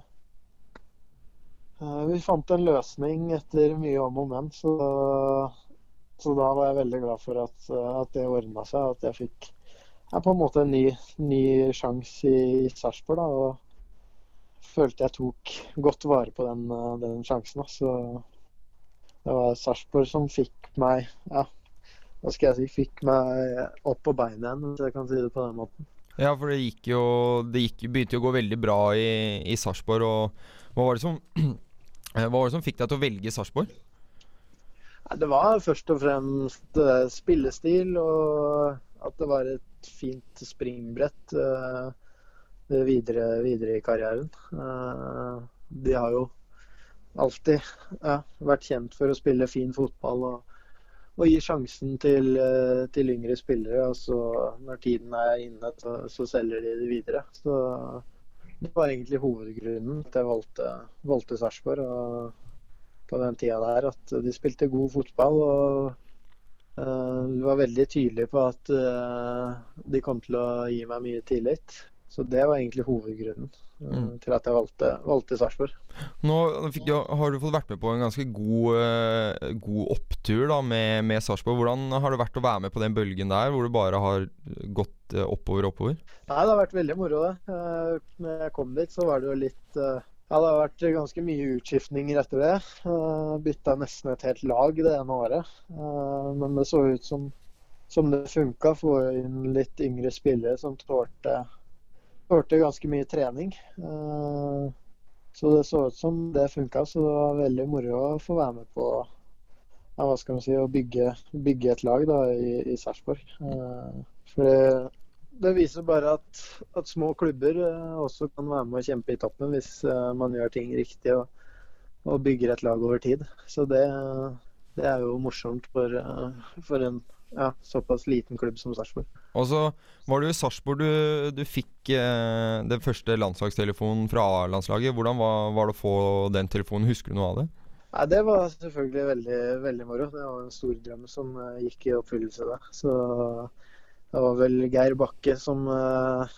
eh, vi fant en løsning etter mye om og men. Så, så da var jeg veldig glad for at, eh, at det ordna seg. At jeg fikk ja, på en måte en ny, ny sjanse i, i Sarpsborg. Og følte jeg tok godt vare på den, eh, den sjansen. Da. Så det var Sarpsborg som fikk meg ja, hva skal jeg si, fikk meg opp på beina igjen, hvis jeg kan si det på den måten.
Ja, for det gikk jo Det gikk, begynte jo å gå veldig bra i, i Sarpsborg. Og hva var, [clears throat] hva var det som fikk deg til å velge Sarpsborg?
Det var først og fremst eh, spillestil og at det var et fint springbrett eh, videre, videre i karrieren. Eh, de har jo alltid ja, vært kjent for å spille fin fotball og, og gi sjansen til, til yngre spillere. Og så når tiden er inne, så, så selger de det videre. Så det var egentlig hovedgrunnen til jeg valgte, valgte Sarpsborg. På den tida der at de spilte god fotball. og uh, Vi var veldig tydelige på at uh, de kom til å gi meg mye tillit. Så det var egentlig hovedgrunnen eh,
Mm.
til at jeg valgte, valgte Sarpsborg.
Nå fikk har du fått vært med på en ganske god, god opptur da med, med Sarpsborg. Hvordan har det vært å være med på den bølgen der, hvor du bare har gått oppover og oppover?
Nei, det har vært veldig moro, det. Når jeg kom dit, så var det jo litt Ja, det har vært ganske mye utskiftninger etter det. Eh, Bytta nesten et helt lag det ene året. Eh, Men det så ut som, som det funka. Få inn litt yngre spillere som tålte, tålte ganske mye trening. Eh, Så det så ut som det funka, så det var veldig moro å få være med på ja, hva skal man si, å bygge, bygge et lag da, i, i Sarpsborg. For det viser bare at, at små klubber eh, også kan være med å kjempe i toppen hvis eh, man gjør ting riktig og, og bygger et lag over tid. Så det, det er jo morsomt for, eh, for en ja, såpass liten klubb som Sarpsborg.
Og så var det jo i Sarpsborg du, du fikk eh, den første landslagstelefonen fra A-landslaget. Hvordan var, var det å få den telefonen? Husker du noe av det?
Nei, Det var selvfølgelig veldig, veldig moro. Det var en stor drøm som gikk i oppfyllelse da. Så det var vel Geir Bakke som, eh,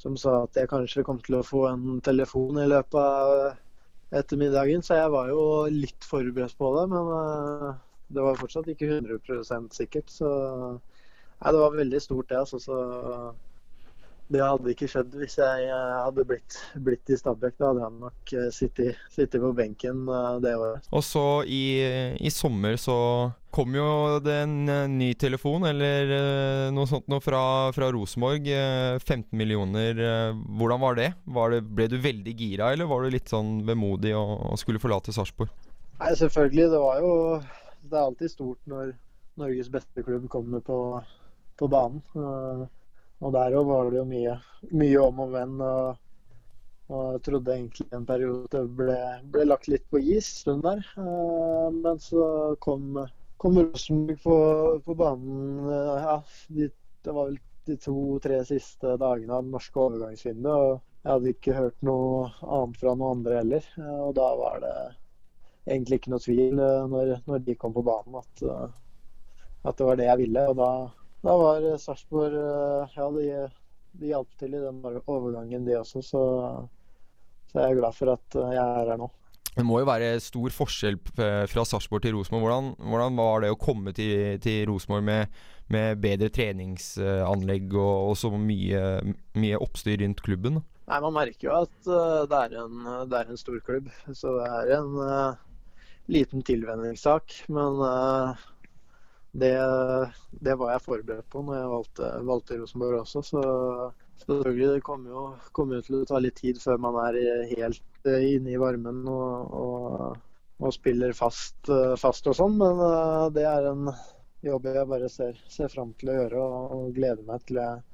som sa at jeg kanskje kom til å få en telefon i løpet av ettermiddagen. Så jeg var jo litt forberedt på det, men eh, det var fortsatt ikke 100% sikkert. Så nei, det var veldig stort, det. altså. Så det hadde ikke skjedd hvis jeg eh, hadde blitt, blitt i Stabæk. Da hadde han nok eh, sittet, sittet på benken eh, det året.
Og så i, i sommer så kom jo det en ny telefon, eller noe sånt noe fra, fra Rosenborg. eh, 15 millioner. hvordan var det? Var det? Ble du veldig gira, eller var du litt sånn vemodig og, og skulle forlate Sarpsborg?
Nei, selvfølgelig. Det var jo Det er alltid stort når Norges beste klubb kommer på, på banen. Og der òg var det jo mye, mye om og men. Og, og jeg trodde egentlig en periode ble, ble lagt litt på is den der. Eh, Men så kom, kom Rosenborg på, på banen eh, ja, de, Det var vel de to-tre siste dagene av det norske overgangsvinduet. og Jeg hadde ikke hørt noe annet fra noen andre heller. eh, Og da var det egentlig ikke noe tvil når, når de kom på banen at, at det var det jeg ville. Og da, da var eh, Sarpsborg eh, Ja, de, de hjalp til i den overgangen, de også. Så, så jeg er glad for at eh, jeg er her nå.
Det må jo være stor forskjell fra Sarpsborg til Rosenborg. Hvordan, hvordan var det å komme til, til Rosenborg med, med bedre treningsanlegg og, og så mye, mye oppstyr rundt klubben?
Nei, Man merker jo at det, er en, det er en stor klubb. Så det er en uh, liten tilvenningssak. Men eh, det, det var jeg forberedt på når jeg valgte, valgte Rosenborg også. Så selvfølgelig det kommer jo, kommer jo til å ta litt tid før man er helt eh, inne i varmen og, og, og spiller fast, eh, fast og sånn. Men eh, det er en jobb jeg bare ser, ser fram til å gjøre og, og gleder meg til jeg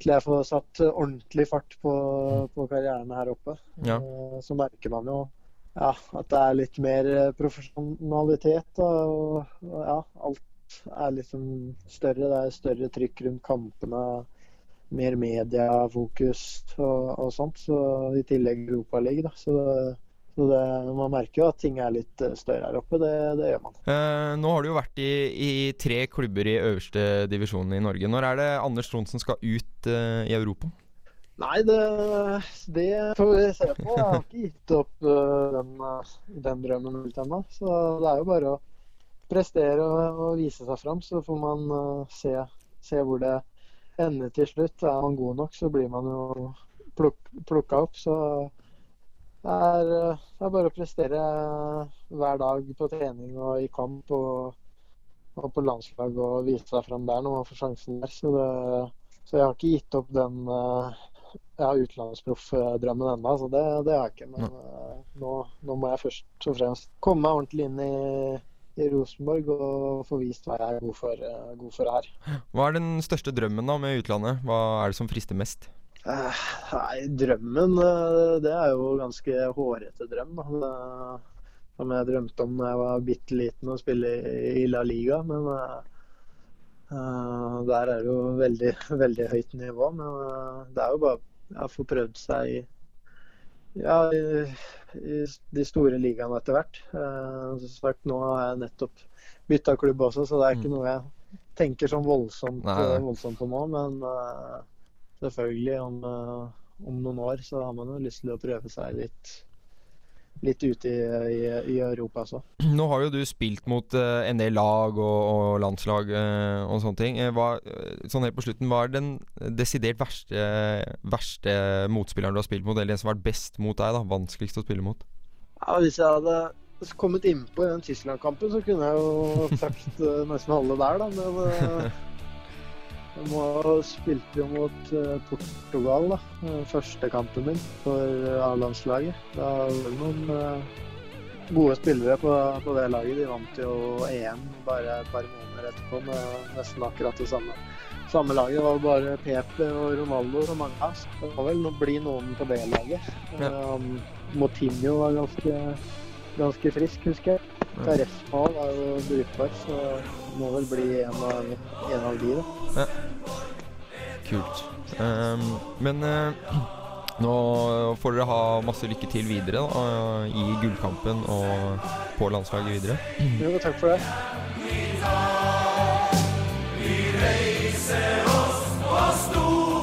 til jeg får satt ordentlig fart på, på karrieren her oppe.
Ja.
Så merker man jo ja, at det er litt mer profesjonalitet. Og, og ja, alt er liksom større. Det er større trykk rundt kampene. Mer mediefokus og, og sånt. Så I tillegg Europaligaen, da, Så, det, så det, man merker jo at ting er litt eh, større her oppe. Det, det gjør man.
Eh, nå har du jo vært i, i tre klubber i øverste divisjon i Norge. Når er det Anders Tronsen skal ut eh, i Europa?
Nei, det, det får vi se på. Jeg har ikke gitt opp uh, den, øh, den drømmen helt ennå. Så det er jo bare å prestere og, og vise seg fram, så får man uh, se, se hvor det ender til slutt. Er man god nok, så blir man jo pluk, plukka opp. Så det er, det er bare å prestere hver dag på trening og i kamp og, og på landslag og vise seg fram der når man får sjansen der. Så, det, så jeg har ikke gitt opp den øh, ja, utenlandsproffdrømmen ennå, så det, det har jeg ikke. Men uh, nå, nå må jeg først og fremst komme meg ordentlig inn i, i Rosenborg og få vist hva jeg er god for, eh, god for her.
Hva er den største drømmen da med utlandet? Hva er det som frister mest?
Eh, nei, drømmen eh, Det er jo ganske hårete drøm. Da. Det, som jeg drømte om da jeg var bitte liten og spille i, La Liga. Men eh, eh, der er det jo veldig, [laughs] veldig høyt nivå. Men det er jo bare å få prøvd seg i, ja, i, i de store ligaene etter hvert. Eh, sagt, nå har jeg nettopp bytta klubb også, så det er ikke noe jeg tenker sånn voldsomt, eh, voldsomt på nå. Men uh, selvfølgelig, om, uh, om noen år så har man jo lyst til å prøve seg litt, litt ute i, i, i Europa også.
Nå har jo du spilt mot uh, en del lag og, og landslag uh, og sånne ting. Eh, Hva, sånn helt på slutten, hva er den desidert verste, verste motspilleren du har spilt mot, eller den som har vært best mot deg? da, Vanskeligst å spille mot?
Ja, hvis jeg hadde kommet innpå i den Tyskland-kampen, så kunne jeg jo sagt nesten alle der, da. Men [laughs] må, spilte jo mot eh, Portugal, da. eh, Første kampen min for eh, A-landslaget. Da var det noen gode spillere på, på det laget. De vant jo EM bare et par måneder etterpå med nesten akkurat det samme. Samme laget var bare Pepe og Ronaldo og mange av oss. Det må vel å bli noen på det laget.
Ja.
Um, Motinho var ganske, ganske frisk, husker jeg. Carespa er jo brukbar, så må vel bli en av, en av de, da.
Ja. Kult. Um, men uh, nå får dere ha masse lykke til videre da, i gullkampen og på landslaget videre.
Jo, takk for det.
Vi reiser oss på store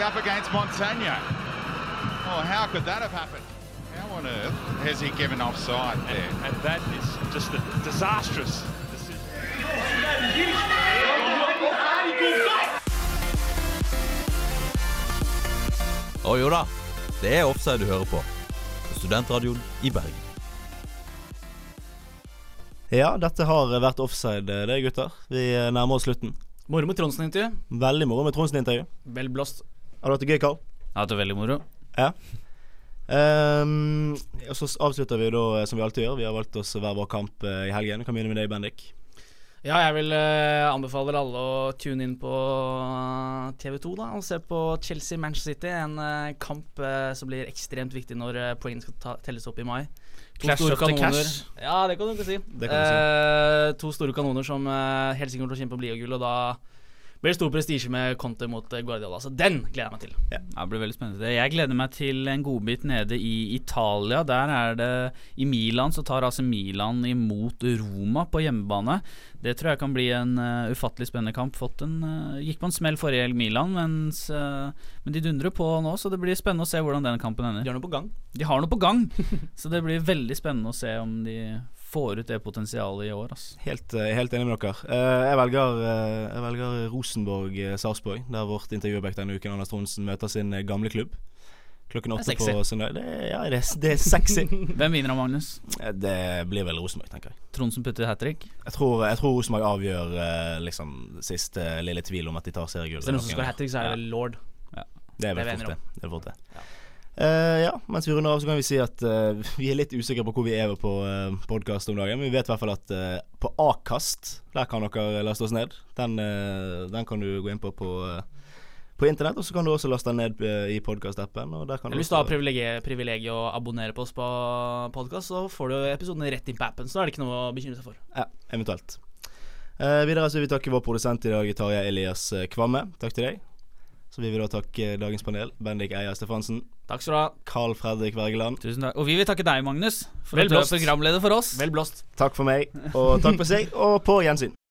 flag up against Montagna. Oh, how could that have happened? How on earth has he given offside there?
And that is just a disastrous decision.
Å jo da, det er offside du hører på. Studentradioen i Bergen.
Ja, dette har vært offside, det, gutter. Vi eh, nærmer oss slutten.
Moro med Tronsen-intervju.
Veldig moro med Tronsen-intervju.
Vel blåst.
Har du hatt det gøy, Karl?
Jeg har hatt det veldig moro.
Ja. Um, og så avslutter vi da eh, som vi alltid gjør. Vi har valgt oss hver vår kamp eh, i helgen. Vi kan begynne med deg, Bendik.
Ja, jeg vil uh, anbefale alle å tune inn på TV2 da og se på Chelsea-Manchester City. En uh, kamp uh, som blir ekstremt viktig når uh, poengene skal ta, telles opp i mai. To
Clash
store
of
kanoner.
cash.
Ja, det kan du ikke si.
Det kan du si.
Eh, to store kanoner som eh, helt sikkert kommer til å kjempe om Lia-gull, og da blir det stor prestisje med Conte mot Guardiola. Så den gleder jeg meg til.
Ja, det blir veldig spennende. Jeg gleder meg til en godbit nede i Italia. Der er det I Milan så tar AC Milan imot Roma på hjemmebane. Det tror jeg kan bli en uh, ufattelig spennende kamp. Fått en, uh, gikk på en smell forrige helg, Milan, mens, uh, men de dundrer på nå, så det blir spennende å se hvordan den kampen ender.
De har noe på gang.
De har noe på gang, [laughs] så det blir veldig spennende å se om de får ut det potensialet i år. ass.
Helt, eh, helt enig med dere. Eh, jeg velger, uh, jeg velger Rosenborg-Sarpsborg, der vårt intervjuobjekt denne uken, Anders Tronsen, møter sin eh, gamle klubb. Klokken åtte på søndag. Det, er- ja, det, er- det er sexy. [laughs]
Hvem vinner av Magnus?
Eh, Det blir vel Rosenborg, tenker jeg.
Trondsen putter hat trick?
Jeg tror, jeg tror Rosenborg avgjør eh, liksom siste lille tvil om at de tar seriegull.
Hvis det er noen som skal ha hat trick, så er det ja. Lord.
Det er vel fort det. det, er fort det. Eh, ja, mens vi runder av, så kan vi si at uh, vi er litt usikre på hvor vi er på uh, podkast om dagen. Men vi vet i hvert fall at uh, på Akast, der kan dere laste oss ned. Den, eh, den kan du gå inn på på, eh, på internett. Og så kan du også laste den ned eh, i podkastappen.
Hvis du har privilegiet privilegiet å abonnere på oss på podkast, så får du episodene rett inn på appen. Så da er det ikke noe å bekymre seg for.
Ja, eventuelt. Eh, videre så vil vi takke vår produsent i dag, Tarjei Elias eh, Kvamme. Takk til deg. Så vi vil da takke dagens panel, Bendik Eia Stefansen.
Takk skal du ha.
Carl Fredrik Wergeland.
Tusen takk. Og vi vil takke deg, Magnus, for
Vel
at du er programleder for oss.
Vel blåst.
Takk for meg, og takk for seg, og på gjensyn.